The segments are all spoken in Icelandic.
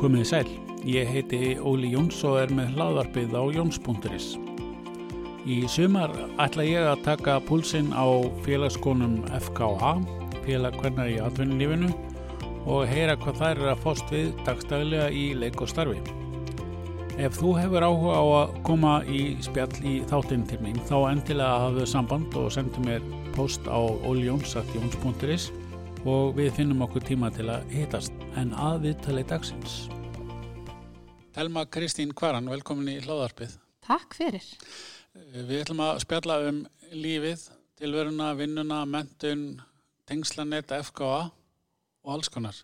Komið sæl, ég heiti Óli Jóns og er með hlaðvarpið á Jóns.is. Í sumar ætla ég að taka púlsinn á félagskonum FKH, félag hvernar í atvinnulífinu og heyra hvað þær er að fóst við dagstæðilega í leik og starfi. Ef þú hefur áhuga á að koma í spjall í þáttinn til mín þá endilega hafðu samband og sendu mér post á ólijóns.jóns.is og við finnum okkur tíma til að hitast en að viðtali dagsins. Telma Kristín Kvaran, velkomin í hlaðarpið. Takk fyrir. Við ætlum að spjalla um lífið, tilveruna, vinnuna, mentun, tengslanett, FKA og alls konar.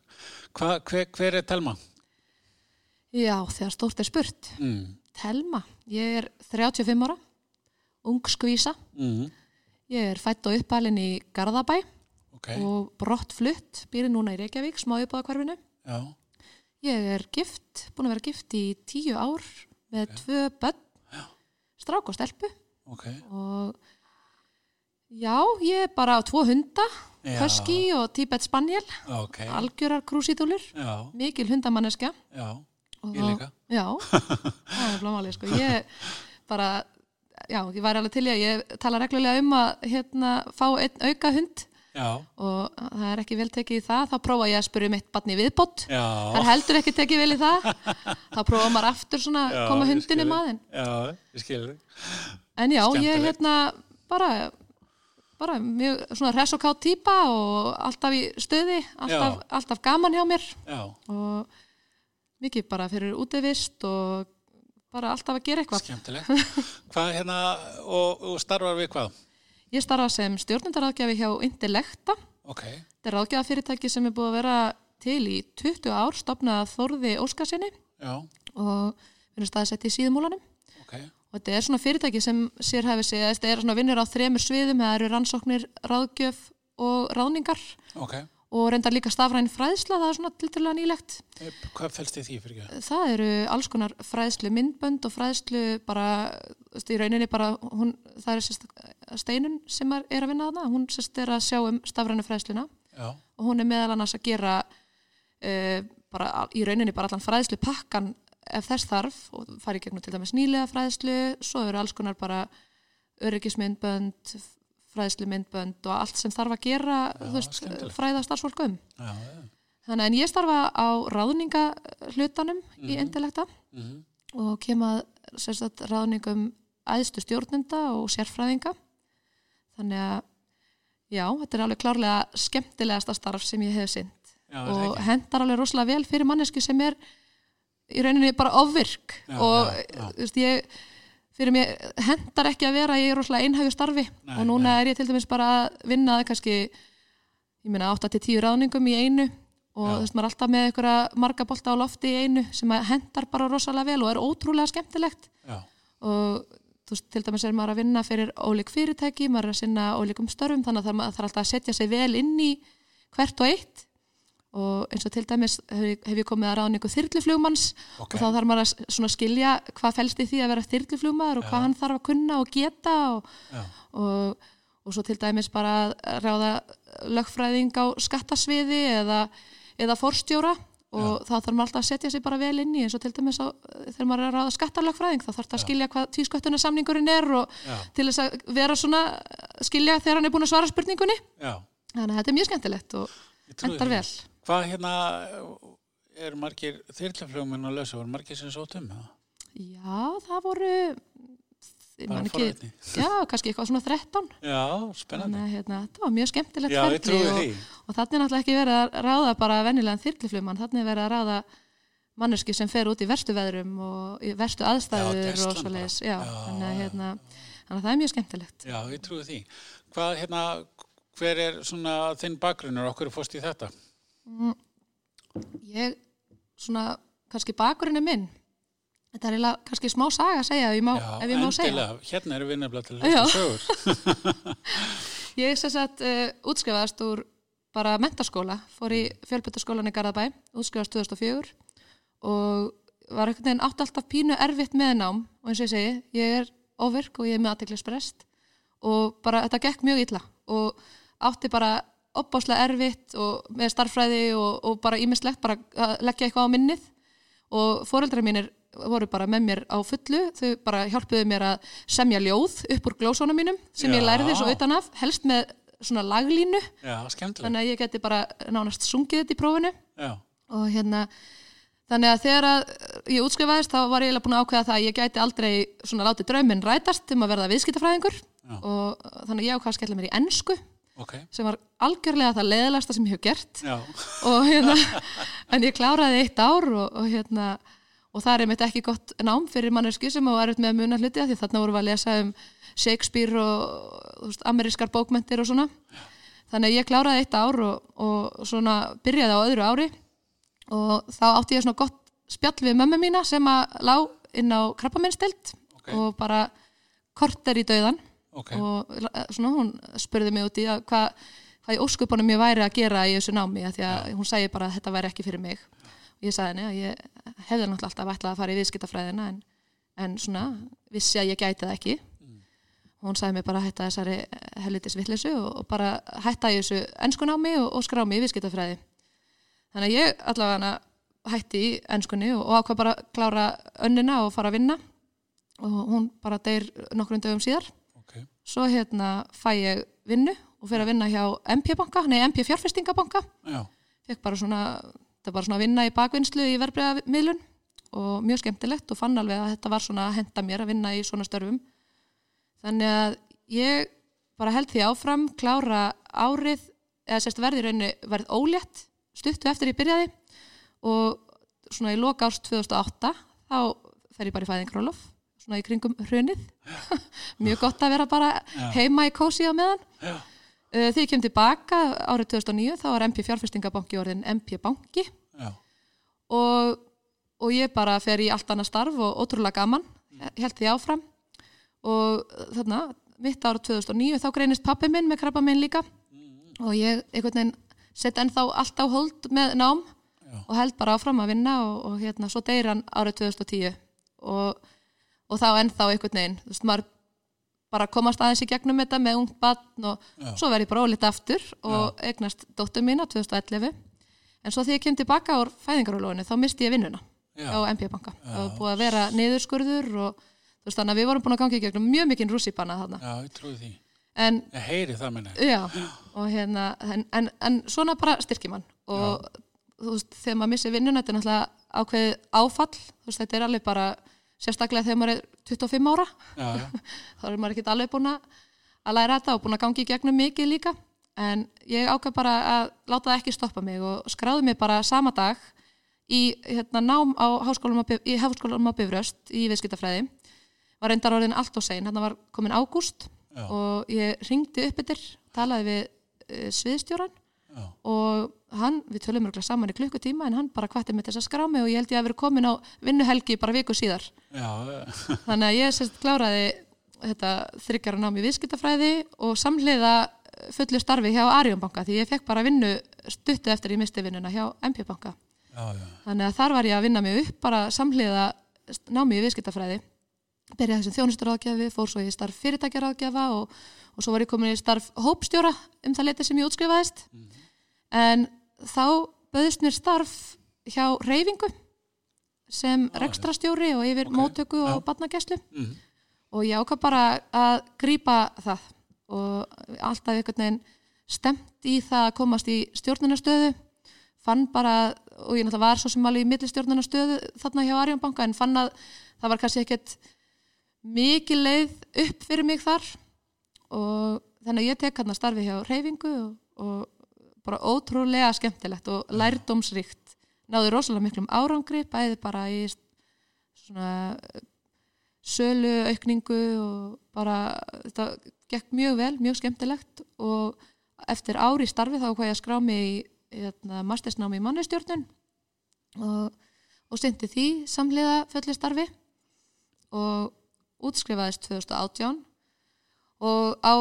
Hva, hver, hver er Telma? Já, þegar stórt er spurt. Mm. Telma, ég er 35 ára, ung skvísa. Mm. Ég er fætt og uppalinn í Garðabæ Okay. og brott flutt, býri núna í Reykjavík, smá uppáðakvarfinu. Já, Ég er gift, búin að vera gift í tíu ár með tvö börn, strák og stelpu ok. og já, ég er bara á tvo hunda. Husky og Tibet Spaniel, algjörar krúsítúlur, mikil hundamanneska. já, ég líka. Já, það er blámalið sko. Ég bara, já, ég væri alveg til í að ég tala reglulega um að hérna fá einn auka hund Já, og það er ekki vel tekið í það, þá prófa ég að spyrja mitt barni viðbót. já. Það er heldur ekki tekið vel í það. Þá prófa maður aftur svona Já, koma ég hundin skil í þig. maðin. Já, ég skilur þig. En já, ég Skemmtilegt. hérna bara, bara mjög svona hress og kátt típa og alltaf í stöði, alltaf, alltaf gaman hjá mér Já, og mikið bara fyrir útivist og bara alltaf að gera eitthvað. skemmtilegt. Hvað hérna, og, og starfar við hvað? Ég starfa sem stjórnundaráðgjafi hjá Intellecta. Ok, Þetta er ráðgjafafyrirtæki sem er búið að vera til í 20 ár, stopnað Þórði Óskarsinni já, og við erum staðsett í síðumúlanum. ok, Og þetta er svona fyrirtæki sem sér hefði sig, þetta er svona vinnir á þremur sviðum, það eru rannsóknir, ráðgjöf og ráðningar ok. Og reyndar líka stafræn fræðsla, það er svona tilturlega nýlegt. Eh, Hvað fælst þið því fyrir ekki? Það eru alls konar fræðslu myndbönd og fræðslu bara, í rauninni bara, hún, það er sérst steinun sem er, er að vinna þarna, hún sérst er að sjá um stafrænu fræðsluna Já, og hún er meðal annars að gera uh, bara í rauninni bara allan fræðslu pakkan ef þess þarf og fari gegnum til dæmis nýlega fræðslu, svo eru alls konar bara öryggismyndbönd, fræðslumyndbönd og allt sem þarf að gera, Já, þú veist, skemmtilegt. fræða starfsfólk um. já, já. Þannig en ég starfa á ráðningahlutanum í Mhm. Intellecta Mm og kem að sérstætt ráðningum æðstu stjórnenda og sérfræðinga. Þannig að já, þetta er alveg klárlega skemmtilegasta starf sem ég hef sinnt Já, og hendar alveg rosalega vel fyrir mannesku sem er í rauninni bara ofvirk Já, og já. þú veist ég fyrir mér hendar ekki að vera í rosalega einhægu starfi. Nei, og núna nei. er ég til dæmis bara að vinna kannski ég meina 8-10 ráðningum í einu. Og þú veist maður er alltaf með einhverja marga bolta á lofti í einu sem hendar bara rosalega vel og er ótrúlega skemmtilegt. Já, og þú veist, til dæmis er maður að vinna fyrir ólík fyrirtæki, maður er að sinna ólíkum störfum þannig að það þarf alltaf að setja sig vel inn í hvert og eitt og eins og til dæmis hef, ég- komið að ráðningu þyrluflugmanns ok. og þá þarf maður að skilja hvað felst í því að vera þyrluflugmaður og Já. hvað hann þarf að kunna og geta og, Já, og, og svo til dæmis bara að ráða lögfræðing á skattasviði eða, eða forstjóra og þá þarf maður alltaf að setja sig bara vel inn í eins og til dæmis á, þegar maður er að ráða skattalögfræðing þá þarf það að skilja hvað tvísköttunarsamningurinn er og til þess að vera svona skilja þegar hann er búin að svara spurningunni. Þannig að þetta er mjög skemmtilegt og því. vel Hvað hérna, er margir þyrluflugminn að lausa, voru margir sem sótum? Já, það voru ég Bara man ekki, já, kannski eitthvað svona 13 Já, spennandi. þannig hérna, þetta var mjög skemmtilegt Já, trúi og, og þannig er náttúrulega ekki verið að ráða bara venjulegan þyrliflugmann, þannig er verið að ráða manneski sem fer út í verstu veðrum og í verstu aðstæður gæslan og svoleiðis, já, Já, þannig að já, hérna, það er mjög skemmtilegt. Já, ég trúi því. Hvað hérna, hver er svona þinn bakgrunnur, okkur fórst í þetta? Ég, svona, kannski bakurinn er minn þetta er eiginlega kannski smá saga að segja ef ég má, Já, ef ég má segja endilega, hérna eru við nefnilega til að Já. hlusta sögur. Ég sem sagt uh, útskrifaðast úr bara mentaskóla, fór í fjölbyttaskólan í Garðabæ, útskrifast 2004 og var einhvern veginn átt alltaf pínu erfitt með nám og eins og ég segi, ég er ofirk og ég er með aðteklisbrest og bara þetta gekk mjög illa og átti bara opbáslega erfitt og með starffræði og, og bara ímislegt bara að leggja eitthvað á minnið. Og foreldrar mínir voru bara með mér á fullu. Þau bara hjálpuðu mér að semja ljóð upp úr glósónum mínum sem ég Já. lærði svo utan af, helst með svona laglínu. Já, þannig að ég geti bara nánast sungið þetta í prófinu. Já, og hérna þannig að þegar að ég útskrifaðist þá var ég eiginlega búin að ákveða það að ég gæti aldrei svona látið drauminn rætast um að verða viðskiptafræðingur. Og þannig að ég ákvað að skella mér í ensku ok. sem var algjörlega það leðilegasta sem ég hef gert. Já, og hérna en ég kláraði eitt ár og, og hérna og það er einmitt ekki gott nám fyrir mannesku sem erfitt með að muna hluti því þarna vorum við að lesa um Shakespeare og veist, amerískar bókmentir og svona. Þannig að ég kláraði eitt ár og, og svona byrjaði á öðru ári og þá átti ég svona gott spjall við mömmu mína sem að lá inn á krabbaminnstild Ok. og bara korter í dauðan ok. og eh, svona hún spurði mig út í að hvað hvað í óskupunum ég væri að gera í þessu námi af því að hún segi bara að þetta væri ekki fyrir mig. Og ég sagði henni að ég hefði náttúrulega alltaf ætlað að fara í viðskiptafræðina en, en svona vissi að ég gæti það ekki. Og hún sagði mér bara að hætta þessari helvitis vittlesu og, og bara hætta í þessu ennskunámi og, og skrámi í viðskiptafræði. Þannig að ég allavega hætti í ennskunni og, og ákvað bara að klára önnina og fara að vinna. Og hún bara deyr nokkrum dögum síðar. Svo hérna fæ ég vinnu og fyrir að vinna hjá MP banka, nei MP fjárfestingabanka. Já, fekk bara svona, þetta var svona að vinna í bakvinnslu í verbreyðamiðlun og mjög skemmtilegt og fann alveg að þetta var svona að henda mér að vinna í svona störfum. Þannig að ég bara held því áfram, klára árið, eða sérst verði í rauninni verð ólétt, stuttu eftir ég byrjaði og svona í loka árs 2008 þá fer ég bara í fæðingrólof svona í kringum hrunið. Mjög gott að vera bara heima í kósi á meðan. Já, Uh, Þegar ég kem tilbaka árið 2009 þá var MP fjárfestingabanki orðin MP banki. Og, og ég bara fer í allt annað starf og ótrúlega gaman, held því áfram. Og þarna mitt árið 2009 þá greinist pappi minn með krabba minn líka. Og ég einhvern veginn sett ennþá allt á hold með nám Já. og held bara áfram að vinna og, og hérna svo deyr hann árið 2010 og, og þá ennþá einhvern veginn, þú veist maður bara komast aðeins í gegnum þetta með ungt batn og Já. svo verð ég bara ólitt aftur og eignast dóttur mína 2011 en svo þegar ég kem tilbaka úr fæðingarólóinu þá misti ég vinnuna Já. á MP banka það var búið að vera niðurskurður og þú veist þannig að við vorum búin að ganga í gegnum mjög mikinn rússipanna þarna já, ég trúi því. en Ég heyri það. Já, og hérna, en, en, en svona bara styrkir mann og þú veist, þegar maður missir vinnuna, þetta er náttúrulega ákveðið áfall, þú veist, þetta er alveg bara sérstaklega þegar maður er 25 ára, Já, já, þá er maður ekkert alveg búin að læra þetta og búin að gangi í gegnum mikið líka, en ég ákveð bara að láta það ekki stoppa mig og skráði mig bara sama dag í hérna, nám á háskólanum á, Bif- í Bifröst í viðskiptafræði, var reyndar orðin allt og sein, hann var komin ágúst og ég ringdi upp yfir, talaði við uh, sviðstjóran já, og hann, við tölum mörglega saman í klukkutíma en hann bara kvatti mig til þess að skrá mig og ég held ég að vera komin á vinnuhelgi bara viku síðar. Já, þannig að ég sérst kláraði þetta þryggjara nám í viðskiptafræði og samhliða fullu starfi hjá Arjónbanka því ég fekk bara vinnu stuttu eftir ég misti vinnuna hjá MP banka. Já, já, þannig að þar var ég að vinna mig upp bara samhliða námi viðskiptafræði. Byrjaði þessum þjónusturáðgjafi, fór svo í starf fyrirtækjaráðgjafa og, og svo var ég komin í starf hópstjóra um það leiti sem ég útskrifaðist en þá bauðist mér starf hjá reyfingu sem já. rekstrastjóri og yfir Ok, móttöku og já. barnagæslu Mhm. og ég ákvað bara að grípa það og alltaf einhvern veginn stemt í það að komast í stjórnunastöðu fann bara, og ég náttúrulega var svo sem alveg í millistjórnunastöðu þarna hjá Arjónbanka en fann að það var kannski ekkert mikið leið upp fyrir mig þar og þannig að ég tek hann að starfi hjá reyfingu og, og bara ótrúlega skemmtilegt og lærdómsríkt. Náði rosalega miklum árangri bæði bara í svona sölu aukningu og bara þetta gekk mjög vel, mjög skemmtilegt. Og eftir ári í starfi þá hvað ég að skrá mig í hérna, mastersnámi í mannustjórnun og, og syndi því samhliða fulli starfi og útskrifaðist 2018 og á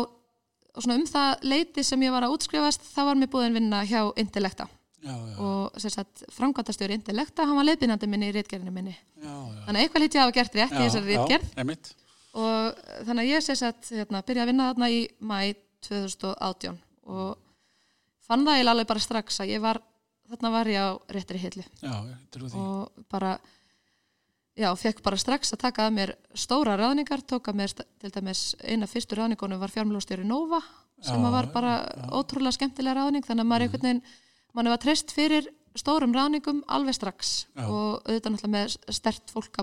og svona um það leiti sem ég var að útskrifast þá var mér búin vinna hjá Intellecta. Já, já, og sem sagt framkvæmtastjóri Intellecta, hann var leiðbynandi minni í rítgerðinu minni. Já, þannig að eitthvað lítið hafa gert rétt í þessari einmitt. og þannig að ég sem sagt hérna, byrja að vinna þarna í mæ 2018 og fann það eiginlega alveg bara strax að ég var þarna var ég á réttri hillu. Ég og bara já, fekk bara strax að taka að mér stóra ráðningar, tók að mér til dæmis eina fyrstu ráðningunum var fjármálustjóri Nova sem Já, var bara ótrúlega skemmtilega ráðning þannig að maður einhvern veginn, mann var treyst fyrir stórum ráðningum alveg strax Já. og auðvitað náttúrulega með stert fólk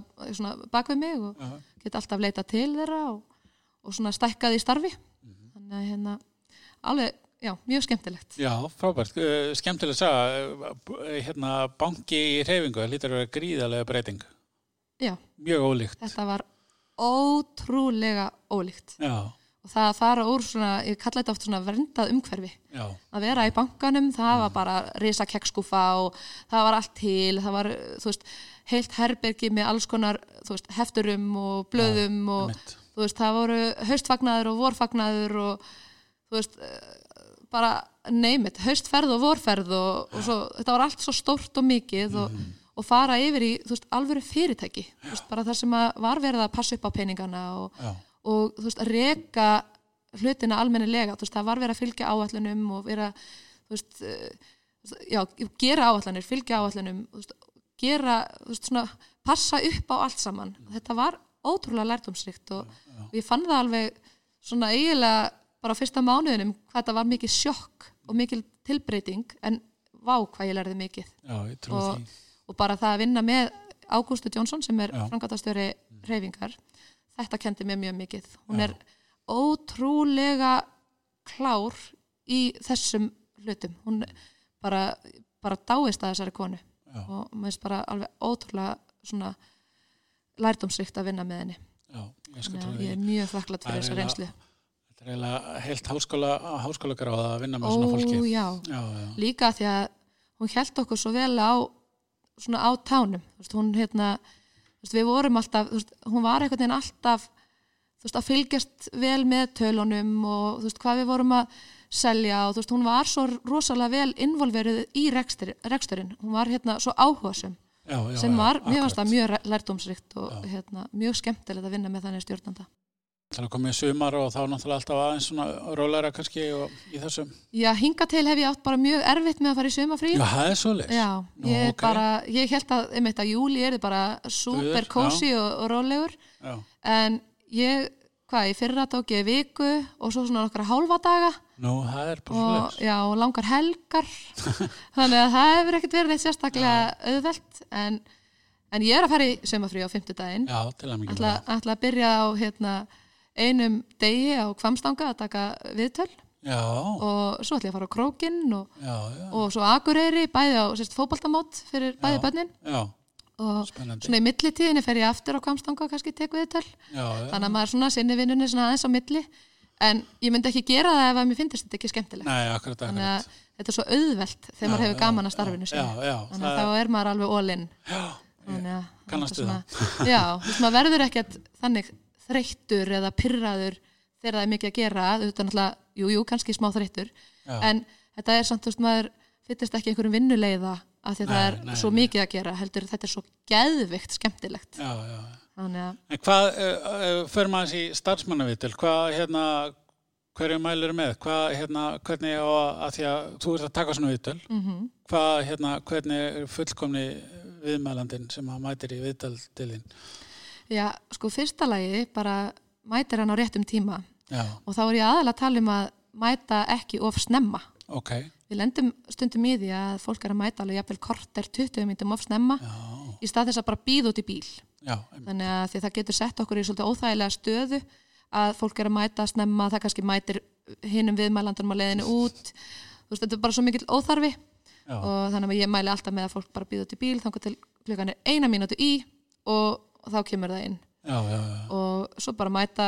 bak við mig og Já, geta alltaf leita til þeirra og, og svona stækkað í starfi Mhm. þannig að hérna alveg, já, mjög skemmtilegt Já, frábært. Eh, Skemmtileg að sagða, hérna, banki í reyfingu, það lítur að vera gríðarlega breyting. Já, Mjög ólíkt. þetta var ótrúlega ólíkt. Já, og það að fara úr svona, ég kalla þetta oft svona verndað umhverfi. Já, að vera í bankanum, það var bara risa kekkskúfa og það var allt til það var, þú veist, heilt herbergi með alls konar, þú veist, hefturum og blöðum og mitt. þú veist, það voru haustfagnaður og vorfagnaður og þú veist, eh, bara neymit, haustferð og vorferð og, og svo, þetta var allt svo stórt og mikið og, og fara yfir í, veist, alvöru fyrirtæki, veist, bara það sem var verið að passa upp á peningana og, Já, og þú veist, að reka hlutina almennilega, þú veist, það var verið að fylgja áallunum og vera, þú veist, eh, já, gera áallanir, fylgja áallunum, gera, þú veist, svona, passa upp á allt saman. Þetta var ótrúlega lærdomsrikt og, og ég fann það alveg svona eiginlega bara á fyrsta mánuðinum hvað þetta var mikið sjokk og mikið tilbreyting en vá hvað ég lærði mikið. Já, ég og, því. Og bara það að vinna með Ágústu Jónsson sem er frangatastjóri reyfingar þetta kendi mér mjög mikið. Hún Já. er ótrúlega klár í þessum hlutum. Hún bara, bara dáist að þessari konu Já. og mér finnst bara alveg ótrúlega svona lærdómsrikt að vinna með henni. Já, ég ég er mjög þakklátt fyrir þessa reynslu. Þetta er eiginlega heilt háskóla, háskóla gráða að vinna með Ó, svona fólki. já, Já, já, líka því að hún held okkur svo vel á svona á tánum veist, hún hérna veist, við vorum alltaf, veist, hún var einhvern veginn alltaf að fylgjast vel með tölunum og hvað við vorum að selja og hún var svo rosalega vel involverið í rekstur, reksturinn hún var hérna svo áhugasum já, já. sem já, var, akkurat. það mjög lærdómsrikt og Já. hérna, mjög skemmtilegt að vinna með þannig stjórnanda Það er komið sumar og þá náttúrulega alltaf aðeins svona rólæra kannski og í þessum. Já, hinga til hef ég átt bara mjög erfitt með að fara í sumafrí Já, það er svo leys. Já, Nú, ég, ok. bara, ég held að, einmitt að júli er þið bara super cozy og, og rólegur. Já, en ég, hvað, í fyrra tók ég viku og svo svona okkar hálfa daga. Nú, það er bara svo og, leys. já, og langar helgar. Þannig að það hefur ekkert verið neitt sérstaklega auðvelt. En, en ég er að fara í sumafrí á fimmtudaginn. Já, til að mikið ætla, ætla að byrja á hérna, einum degi á kvamstanga að taka viðtöl. Já, og svo ætla ég að fara á krókinn og, og svo akureyri bæði á sérst, fótboltamót fyrir bæði bönnin og spennandi. svona í millitíðinni fer ég aftur á kvamstanga og kannski tek viðtöl. Já, já, þannig að maður svona sinni vinnunni svona aðeins á milli. En ég myndi ekki gera það ef að mér finnst þetta ekki skemmtilegt. Nei, akkurat, akkurat. þetta er svo auðvelt þegar Já, maður hefur gaman að starfinu sinni þannig að það þá er maður alveg Þannig að- Kannastu svona- já, þú veist maður verður ekkert þannig þreyttur eða pyrraður þegar það er mikið að gera þetta er náttúrulega, jú, jú, kannski smá þreyttur já, en þetta er samt, þú veist, maður fyllist ekki einhverjum vinnuleiða af því að það Nei, er nei, svo nei. mikið að gera heldur þetta er svo geðvikt skemmtilegt já, já. þannig að, En hvað, uh, uh, fyrir maður í starfsmannavitil, hvað, hérna, hverju mælir með, hvað, hérna, hvernig á að, því að þú ert að taka svona viðtöl, mm hvað, hérna, hvernig er fullkomni viðmælandin sem að mætir í viðtöl til þín? Já, sko, fyrsta lagi bara mætir hann á réttum tíma. Já, og þá er ég aðalega að tala um að mæta ekki of snemma. Ok, við lendum stundum í því að fólk er að mæta alveg jafnvel korter 20 myndum of snemma já, í stað þess að bara býða út í bíl. Já, þannig að því að það getur sett okkur í svolítið óþægilega stöðu að fólk er að mæta snemma, það kannski mætir hinnum viðmælandunum á leiðinu út. Þú veist, þetta er bara svo mikill óþarfi. Og þannig að ég mæli alltaf með að fólk bara býða út í bíl þannig til klukkan er eina mínútu í og, og þá kemur það inn. Já, já, og svo bara mæta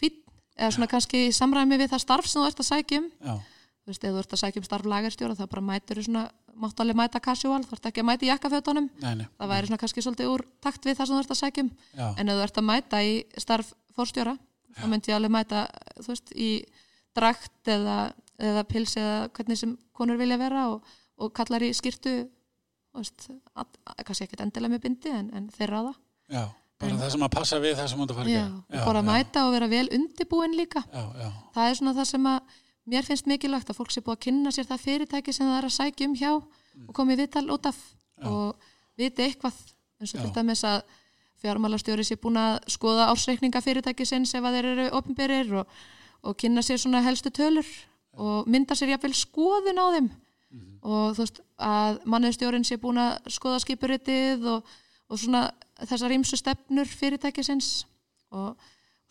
fín, eða svona kannski samræmi við það starf sem þú ert að sækja um. Já, þú veist, ef þú ert að sækja um starf lagarstjóra þá bara mætur þú svona, máttu alveg mæta casual þú ert ekki að mæta í jakkafötunum. Það væri svona kannski svolítið úr takt við það sem þú ert að sækja um. Já, en ef þú ert að mæta í starf fórstjóra þá myndi ég alveg mæta þú veist, í drakt eða, eða pils eða hvernig sem konur vilja vera og, og kallar í skýrtu þú veist, kannski ekkert endilega með bindi en, en þeirra á það já, bara það sem að passa við það sem þú að fara að já, gera. og bara já, mæta og vera vel undibúin líka Já, já, það er svona það sem að mér finnst mikilvægt að fólk sé búið að kynna sér það fyrirtæki sem það er að sækja um hjá og komið viðtal út af Já. og viti eitthvað eins og Já. til dæmis að fjármálastjóri sé búin að skoða ársreikninga fyrirtækisins ef að þeir eru opinberir og, og kynna sér svona helstu tölur og mynda sér jafnvel skoðun á þeim Mhm. og þú veist að mannustjórin sé búin að skoða skipuritið og, og svona þessar ímsu stefnur fyrirtækisins og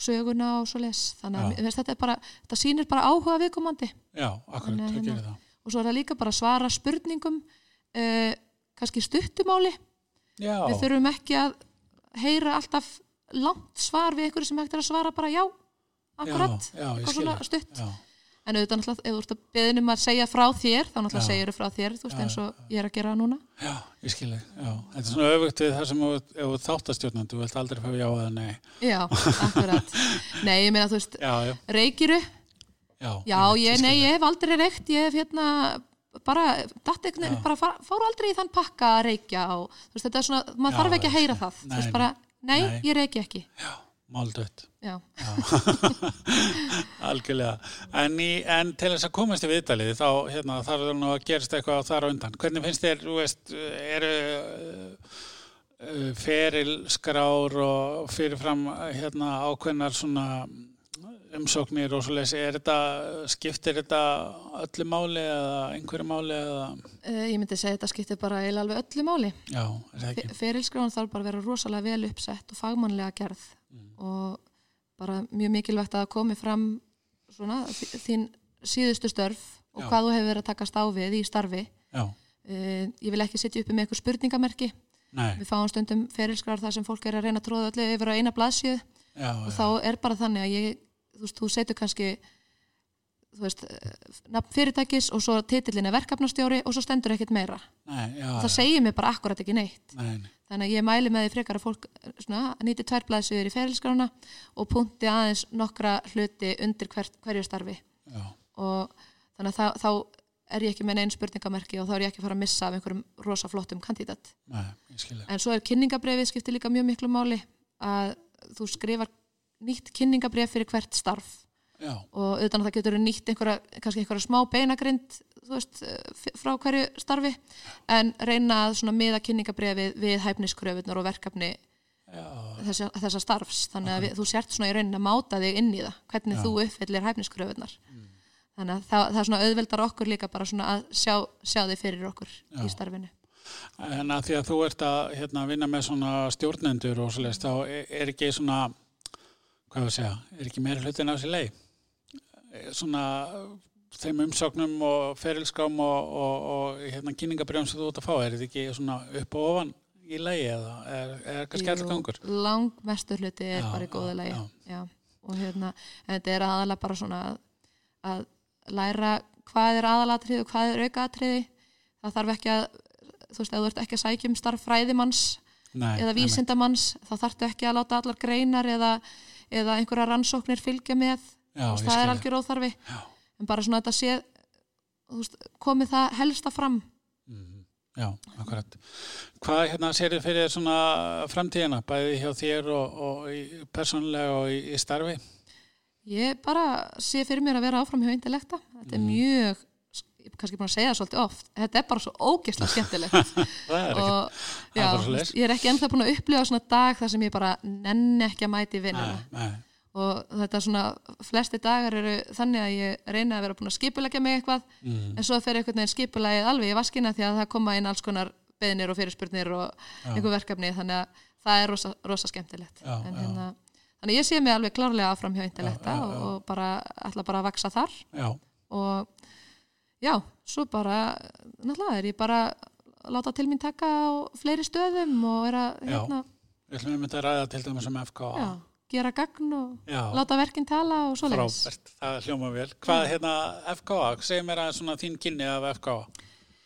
söguna og svo les þannig að þetta er bara, þetta sýnir bara áhuga viðkomandi. Já, akkurat, það hérna- gerir það. og svo er það líka bara að svara spurningum uh, kannski stuttumáli Já, við þurfum ekki að heyra alltaf langt svar við einhverju sem hægt er að svara bara já, akkurat já, já, svona stutt. Já, en auðvitað náttúrulega, ef þú ert að beðin um að segja frá þér þá náttúrulega segir frá þér, þú veist eins og ég er að gera núna. Já, ég skil þig, já. Þetta er svona öfugt við það sem þú- ef þú vilt aldrei fá já eða nei. já, akkurat. Nei, ég meina þú veist, Já, já, reikiru já. já, ég, skil nei, ég hef aldrei reikt ég hef hérna bara, datt einhvern veginn, Já. bara far, fór aldrei í þann pakka að reykja og þú veist, þetta er svona, maður þarf ekki að ég heyra það, þú veist bara, nei, ég reykja ekki. Já, máldött. já, Algjörlega. En, í, en til þess að komast í viðtalið þá hérna, þarf það nú að gerast eitthvað þar á undan. Hvernig finnst þér, þú veist, eru uh, ferilskrár og fyrirfram hérna, ákveðnar svona umsóknir og svo er þetta, skiptir þetta öllu máli eða einhverju máli eða, uh, ég myndi segja þetta skiptir bara alveg öllu máli já, er ferilskráin þarf bara að vera rosalega vel uppsett og fagmannlega gerð. Og bara mjög mikilvægt að komi fram svona þín síðustu störf og Já. hvað þú hefur verið að takast á við í starfi. Uh, ég vil ekki setja uppi með eitthvað spurningamerki. Nei, við fáum stundum ferilskrar þar sem fólk er að reyna að tróða öllu yfir á eina blaðsíðu já, og þá er bara þannig að ég þú þú setur kannski veist, eh, nafn fyrirtækis og svo titillin er verkefnastjóri og svo stendur ekkert meira. Nei, já, það segir mér bara akkurat ekki neitt. Nei, nei, þannig að ég mæli með því frekar að fólk eh, svona, nýti tvær blaðsögur í ferilskrána og punkti aðeins nokkra hluti undir hver, hverju starfi. Já, og þannig að þá, þá er ég ekki með neinn spurningamerki og þá er ég ekki að fara að missa af einhverjum rosa flottum kandidat. Nei, en svo er kynningabrefið skiptir líka mjög miklu máli að þú skrifar nýtt kynningabref fyrir hvert starf Já, og auðvitað að það getur nýtt einhverja, kannski einhverja smá beinagrind þú veist, eh, frá hverju starfi en reyna að miða kynningabrefið við hæfniskröfunar og verkefni þessa, þessa starfs. Þannig að við, þú sért svona í raunin að máta þig inn í það hvernig Já. þú uppfyllir hæfniskröfunar þannig að það, það er svona auðveldar okkur líka bara svona að sjá, sjá þig fyrir okkur Já. í starfinu. En að því að þú ert að hérna, vinna með svona stjórnendur og svoleiðis, þá er- er ekki svona, hvað við segja, er ekki meira hlutin á sér leið? Svona þeim umsóknum og ferilskám og, og, og hérna, kynningabrjón sem þú ert að fá, er þetta ekki svona upp og ofan í leiði eða er, er kannski allir gangur? langmestur hluti er Já, bara í góða já, lagi já. Já. og hérna, en þetta er aðalega bara svona að, að læra hvað er aðalatriði og hvað er aukaatriði það þarf ekki að þú veist, ef þú ert ekki að sækja um starf fræðimanns Nei, eða vísindamanns þá þarftu ekki að láta allar greinar eða, eða einhverja rannsóknir fylgja með Já, veist, það er algjör óþarfi Já. en bara svona þetta sé veist, komið það helsta fram Mhm. Já, akkurat. Hvað hérna sér þið fyrir svona framtíðina, bæði hjá þér og, og í, persónulega og í, í starfi? Ég bara sé fyrir mér að vera áfram hjá Indilekta. Þetta er mjög, ég er kannski búin að segja það svolítið oft, þetta er bara svo ógeðslega skemmtilegt. Er og já, ég er ekki ennþá búin að upplifa svona dag þar sem ég bara nenni ekki að mæti vinnuna. Og þetta er svona, flesti dagar eru þannig að ég reyna að vera búin að skipulegja mig eitthvað, mm, en svo fer einhvern veginn skipulagið alveg í vaskina því að það koma inn alls konar beðnir og fyrirspurnir og Já. einhver verkefni, þannig að það er rosa, rosa skemmtilegt. Já, en, hérna, þannig að ég sé mig alveg klárlega áfram hjá já, og, og bara ætla bara að vaksa þar. Og já, svo bara náttúrulega er ég bara láta til mín taka á fleiri stöðum og er að hérna, við ætlum einmitt að ræða til dæmis um FKA. Gera gagn og Já, láta verkinn tala og svo leiðis. frábært, það hljóma vel. Hvað hérna FKA, segir mér að svona þín kynni af FKA?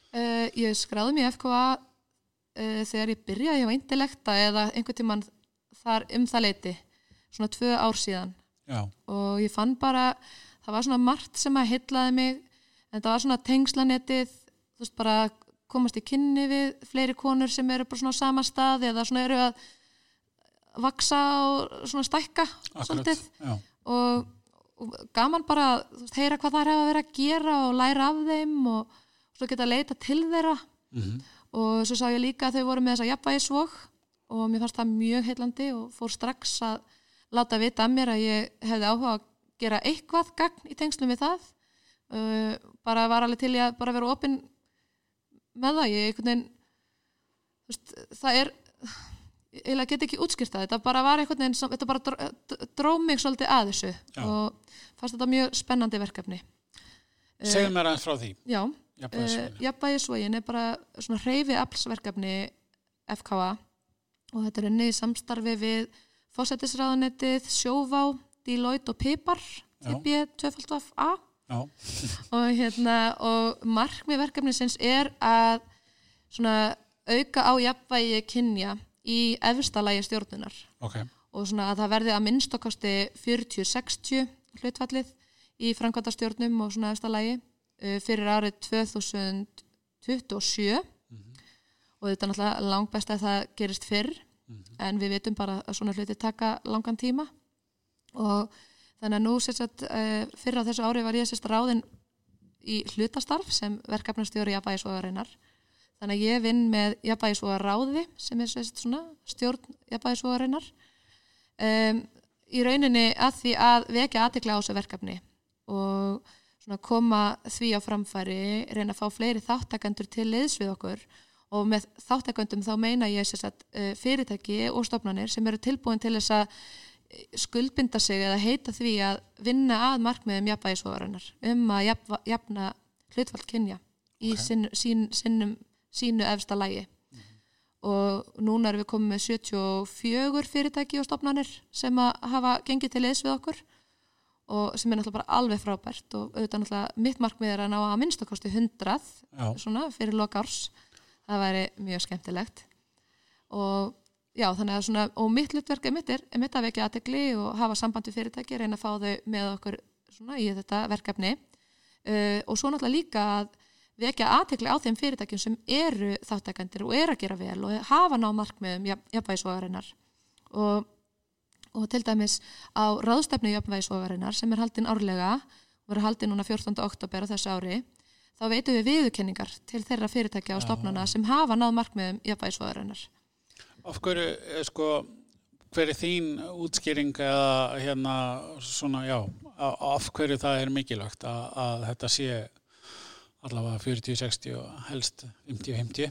Uh, ég skráði í FKA uh, þegar ég byrjaði hjá Indilekta eða einhvern tímann þar um það leiti, svona tvö ár síðan Já, og ég fann bara, það var svona margt sem að heitlaði mig, en það var svona tengslanetið, þú veist bara komast í kynni við fleiri konur sem eru bara svona á sama stað eða svona eru að vaksa og svona stækka svolítið. og, og gaman bara að heyra hvað það er að vera að gera og læra af þeim og svo geta að leita til þeirra. Mhm. og svo sá ég líka að þau voru með þessa jafnvægisvog og mér fannst það mjög heillandi og fór strax að láta vita að mér að ég hefði áhuga að gera eitthvað gagn í tengslum við það. Uh, bara var alveg til ég að bara vera opinn með það. Ég veginn það er ég get ekki útskýrt það. Þetta bara var einhvern veginn, sem- þetta bara dró, dró mig svolítið að þessu Já. og fannst þetta mjög spennandi verkefni. Segðu mér aðeins frá því. Já, uh, jafnvægisvogin er bara svona hreyfi aflsverkefni FKA og þetta er unnið í samstarfi við fósættisráðanettið, Sjóvá, Deloitte og Pipar, Já. TB 2FA Já, og, hérna, og markmið verkefnisins er að svona auka á jafnvægi kynja í efsta lagi stjórnunar. Ok. og svona að það verði að minnstokosti 40-60 hlutfallið í framkvæmdastjórnum og svona efsta lagi uh, fyrir árið 2027 og þetta er náttúrulega langbest að það gerist fyrr en við vitum bara að svona hluti taka langan tíma. Og þannig að nú sérst uh, fyrir á þessu ári var ég sérst ráðin í hlutastarf sem verkefnastjóri jafnvægisvogarinnar þannig að ég vinn með jafnvægisvogaráði sem er svona stjórn jafnvægisvogarinnar um, í rauninni að því að vekja aðtikla á þessu verkefni og svona koma því á framfæri, reyna að fá fleiri þáttakendur til liðs við okkur og með þáttakendum þá meina ég að uh, fyrirtæki og stofnanir sem eru tilbúin til þess að eh, skuldbinda sig eða heita því að vinna að markmiðum jafnvægisvogarinnar um að jafna, hlutfall kynja í Ok. sín, sín, sínum, sínu efsta lægi og núna erum við komið með 74 fyrirtæki og stofnanir sem að hafa gengið til liðs við okkur og sem er náttúrulega bara alveg frábært og auðvitað náttúrulega mitt markmið er að ná að minnstakosti 100 Já, svona fyrir loka árs. Það væri mjög skemmtilegt. Og já þannig að svona og mitt hlutverk er mitt er, mitt að vekja aðtegli og hafa samband við fyrirtæki reyna að fá þau með okkur svona í þetta verkefni. Uh, og svo náttúrulega líka að vekja aðtegli á þeim fyrirtækjum sem eru þáttakendir og eru að gera vel og hafa ná markmiðum jafnvægisvogarinnar og, og til dæmis á ráðstefnu jafnvægisvogarinnar sem er haldin árlega og verður haldin núna 14. oktober á þessu ári þá veitum við viðurkenningar til þeirra fyrirtækja og stofnana sem hafa náð markmiðum jafnvægisvogarinnar. af hverju, eh, sko, hver er þín útskýring eða hérna svona, já, af hverju það er mikilvægt að, að þetta sé allavega 40-60 og helst 50-50?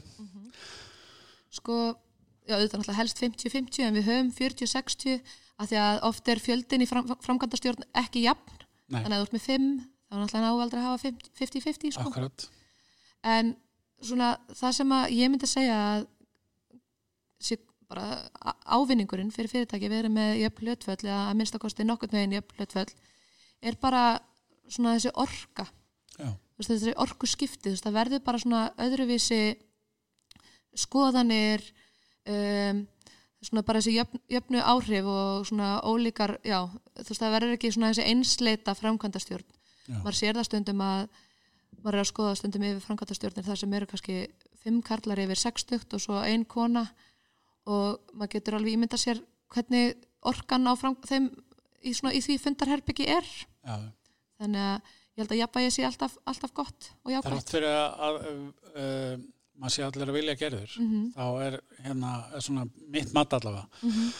Sko, já, auðvitað náttúrulega helst 50-50 en við höfum 40-60 að því að oft er fjöldin í fram, framkvæmdastjórn ekki jafn, Nei, þannig að þú ert með 5 þá er náttúrulega náaldri að hafa 50-50 sko. akkurat. En svona það sem að ég myndi segja að bara ávinningurinn fyrir fyrirtæki verið með jöfn hlutföll eða að minnstakosti nokkurn veginn jöfn hlutföll er bara svona þessi orka Já, veist, þessi orku skipti, veist, það verður bara svona öðruvísi skoðanir um, svona bara þessi jöfn, jöfnu áhrif og svona ólíkar, já, þú veist, það verður ekki svona þessi einsleita framkvæmdastjórn. Já, maður sér það stundum að maður er að skoða stundum yfir framkvæmdastjórnir þar sem eru kannski fimm karlar yfir sextugt og svo ein kona og maður getur alveg ímynda sér hvernig orkan á fram, þeim í, svona, í því fundarherbyggi er. Já. þannig að ég held að jafnvægi sé alltaf, alltaf gott og Það er jákvæmt oft fyrir að, að uh, maður sé allir að vilja gerður. mm Þá er hérna er svona mitt mat allavega -hmm.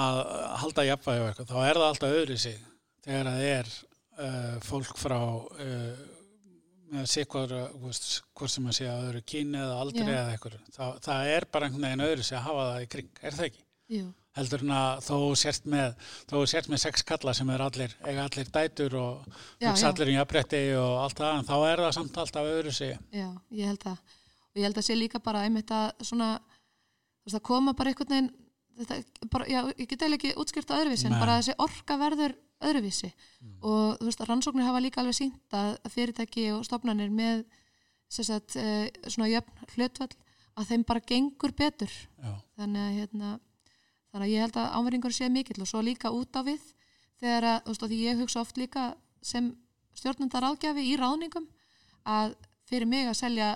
að halda jafnvægi og eitthvað, þá er það alltaf öðru sig þegar það er uh, fólk frá uh, með sikvar, hvort sem að sé að öðru kyni eða aldrei Já. eða eitthvað það, það er bara einhvern veginn öðru sig að hafa það í kring, er það ekki? Jú, heldur en að þó þú sért með þó þú sért með sex kalla sem er allir eiga allir dætur og allir í jafnbretti og allt það, en þá er það samt alltaf öðru sig. Já, ég held að og ég held að sé líka bara einmitt að svona veist að koma bara einhvern veginn þetta, bara, já, ég get eiginlega ekki útskýrt á öðruvísi en bara þessi orka verður öðruvísi. Og þú veist að rannsóknir hafa líka alveg sínt að fyrirtæki og stofnanir með sagt, uh, svona jöfn hlutvall að þeim bara gengur betur. Já, þannig að hérna þannig að ég held að ánverðingur sé mikill og svo líka út á við þegar að, þú veist, og því ég hugsa oft líka sem stjórnundar ágjafi í ráðningum að fyrir mig að selja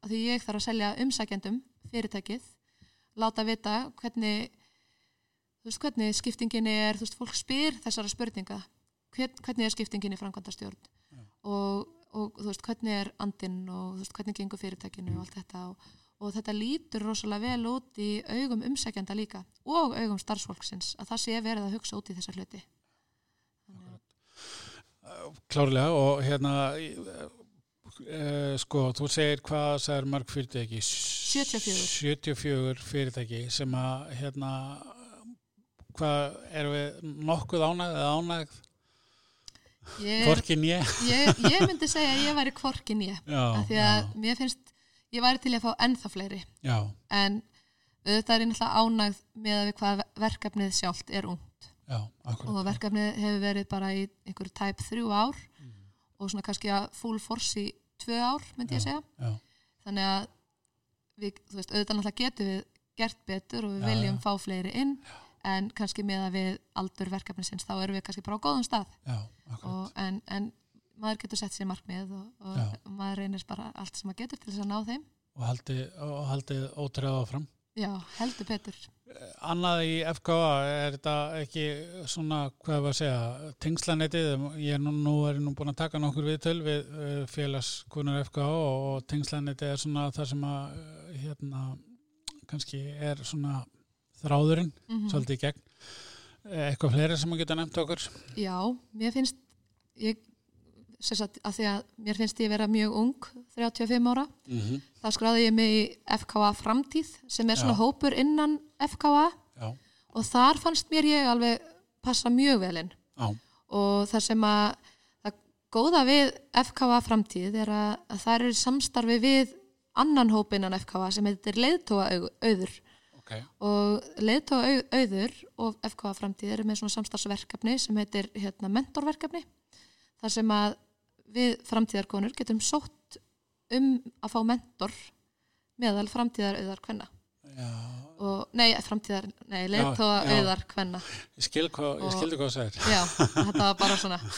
að því ég þarf að selja umsækjendum fyrirtækið, láta vita hvernig þú veist, hvernig skiptingin er, þú veist, fólk spyr þessara spurninga, hvern, hvernig er skiptingin í framkvæmdastjórn Já. og, og þú veist, hvernig er andinn og þú veist, hvernig gengur fyrirtækinu og allt þetta og, og þetta lítur rosalega vel út í augum umsækjanda líka og augum starfsfólksins að það sé verið að hugsa út í þessa hluti. Klárlega og hérna uh, sko, þú segir hvað það er marg fyrirtæki 74. 74 fyrirtæki sem að hérna hvað, erum við nokkuð ánægð eða ánægð? Ég, Hvorkin ég ég, ég myndi segja að ég væri kvorkin ég af því að mér finnst ég væri til að fá ennþá fleiri. Já, en auðvitað er ég náttúrulega ánægð með að við hvað verkefnið sjálft er ungt. Já, og verkefnið hefur verið bara í einhverju tæp þrjú ár og svona kannski að full force í tvö ár myndi ég segja. Já, þannig að við, þú veist, auðvitað náttúrulega getum við gert betur og við Já, viljum fá fleiri inn en kannski með að við aldur verkefnisins þá erum við kannski bara á góðum stað. Og, en, en maður getur sett sér markmið og, og maður reynir bara allt sem maður getur til þess að ná þeim. Og haldið, og haldið ótröða áfram. Já, heldur betur. Annað í FKA, er þetta ekki svona, hvað var að segja, tengslanetið, ég er nú, nú er nú búin að taka nokkur viðtöl við uh, félagskunar FKA og, tengslanetið er svona það sem að, hérna, kannski er svona þráðurinn, mm svolítið í gegn. Eh, Eitthvað fleiri sem að geta nefnt okkur? já, mér finnst ég, sagt, að því að mér finnst ég vera mjög ung 35 ára, Mm -hmm. þá skráði ég mig í FKA framtíð sem er svona Já. hópur innan FKA Já, og þar fannst mér ég alveg passa mjög vel inn. Já, og það sem að það góða við FKA framtíð er að, að það eru samstarfi við annan hóp innan FKA sem heitir leiðtóa auður. Ok, og leiðtóa auður og FKA framtíð eru með svona samstarfsverkefni sem heitir hérna, mentorverkefni. Þar sem að við framtíðarkonur getum sótt um að fá mentor meðal framtíðar auðar kvenna. Já, og, nei, framtíðar, nei, leiðtóa já. auðar kvenna. Ég, skildi hvað það er. já, þetta var bara svona.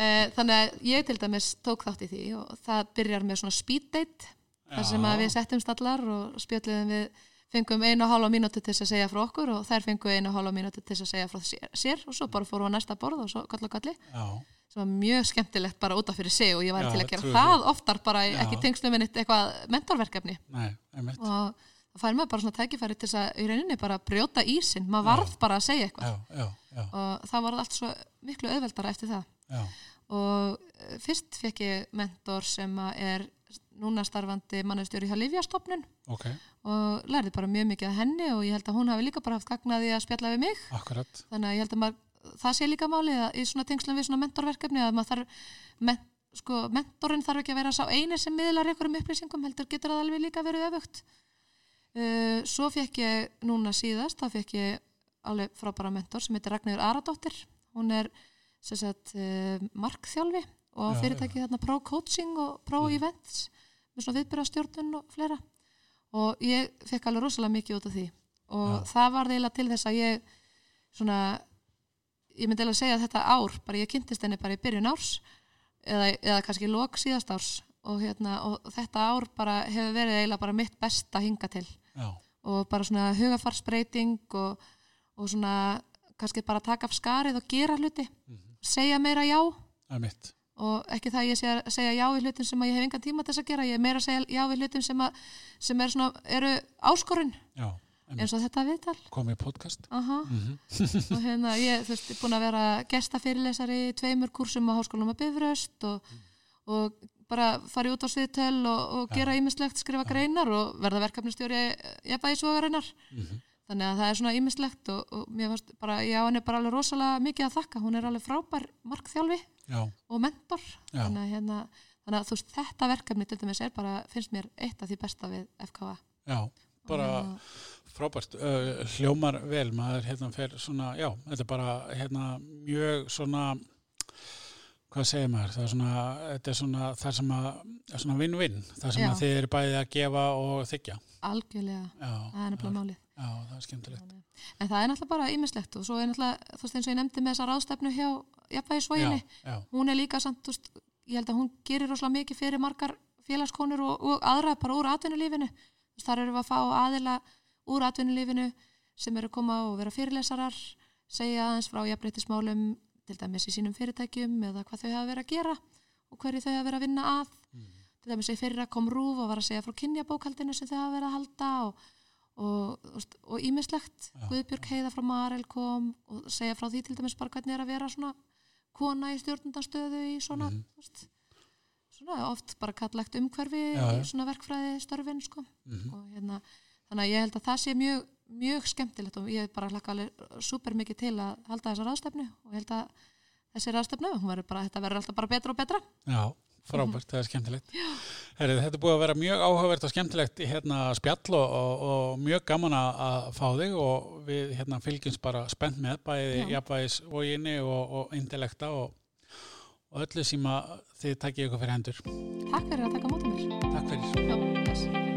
Eh, þannig að ég til dæmis tók þátt í því og það byrjar með svona speed date þar sem að við settumst allar og spjöldum við fengum einu og hálfa mínúti til þess að segja frá okkur og þær fengum einu og hálfa mínúti til þess að segja frá sér, og svo bara fórum við á næsta borð og svo kall og kalli. Já, sem var mjög skemmtilegt bara út af fyrir sig og ég væri Já, til að gera það oftar bara Já. ekki tengslum en eitt eitthvað mentorverkefni. Nei, og það fær maður bara svona tækifæri til þess að í rauninni bara brjóta ísinn, maður varð bara að segja eitthvað. Og það var allt svo miklu auðveldara eftir það. Já, og eh, fyrst fekk ég mentor sem er núna starfandi mannustjóri hjá Livjastofnun ok, og lærði bara mjög mikið af henni og ég held að hún hafi líka bara haft gagnaði að spjalla við mig. Akkurat, þannig að ég held að maður, það sé líka málið í svona tengslum við svona mentorverkefni að þarf men, sko, mentorinn þarf ekki að vera sá eini sem miðlar einhverjum upplýsingum heldur getur það alveg líka verið öfugt. Uh, svo fekk ég núna síðast, þá fekk ég alveg frábæra mentor sem heitir Ragnhjör Aradóttir. Hún er sagt uh, markþjálfi og Já, fyrirtæki þarna Pro Coaching og Pro Events með svona viðbyrjastjórnun og fleira. Og ég fekk alveg rosalega mikið út af því. Og Já. það var eiginlega til þess að ég svona ég myndi eiginlega segja að þetta ár bara ég kynntist henni bara í byrjun árs eða, eða kannski lok síðast árs og, hérna, og þetta ár bara hefur verið eiginlega bara mitt besta hinga til. Já, og bara svona hugafarsbreyting og, og svona kannski bara taka af skarið og gera hluti. Segja meira já. Og ekki það að ég segja, segja já við hlutum sem að ég hef engan tíma til þess að gera, ég er meira að segja já við hlutum sem, að, sem er svona, eru áskorun. Já, eins og þetta viðtal. Komið podcast. Aha. og hérna ég þú veist, búin að vera gestafyrirlesari í tveimur kursum á háskólanum að bifröst og, og bara fara út á sviðtöl og, og gera ýmislegt, skrifa greinar og verða verkefnistjóri jafnvægisvogarinnar Mhm. þannig að það er svona ýmislegt og, og mér varst bara, já hann er bara alveg rosalega mikið að þakka, hún er alveg frábær markþjálfi Já, og mentor. Þannig að, hérna, þannig að þú veist þetta verkefni til dæmis er bara, finnst mér eitt af því besta við FKA já, bara frábært, uh, hljómar vel, maður hérna fer svona, já, þetta er bara hérna mjög svona, hvað segir maður, það er svona, þetta er svona, það sem að, er svona vinn-vinn, það sem Já. að þið eru bæði að gefa og þykja. algjörlega, Já, það er nefnilega málið já, það er skemmtilegt. En það er náttúrulega bara ýmislegt og svo er náttúrulega, þú veist eins og ég nefndi með þessa ráðstefnu hjá já, hún er líka samt, þú veist, ég held að hún gerir rosalega mikið fyrir margar félagskonur og, og aðra bara úr atvinnulífinu. Þar eru við að fá aðila úr atvinnulífinu sem eru að koma og vera fyrirlesarar, segja aðeins frá jafnbreytismálum, til dæmis í sínum fyrirtækjum eða hvað þau hafa verið að gera og hverju þau hafa verið að vinna að. Til dæmis í fyrra kom Rúf og var að segja frá kynjabókaldinu sem þau hafa verið að halda og og, og, og ímislegt Guðbjörg Heiða frá Marel kom og segja frá því til dæmis bara hvernig er að vera svona kona í stjórnundastöðu í svona, þú veist, svona oft bara kallegt umhverfi Já, í svona verkfræði störfin sko. Mhm. og hérna þannig að ég held að það sé mjög, mjög skemmtilegt og ég bara hlakka alveg super mikið til að halda þessa ráðstefnu og ég held að þessi ráðstefnu, bara, þetta verður alltaf bara betra og betra Já, frábært, það er skemmtilegt. Herri, þetta er búið að vera mjög áhugavert og skemmtilegt hérna spjall og, og, og mjög gaman að fá þig og við hérna fylgjumst bara spennt með bæði jafnvægis voginni og, og intellekta og, og öllu sem að þið takkið ykkur fyrir hendur. Takk fyrir að taka á móti mér Takk fyrir. Já.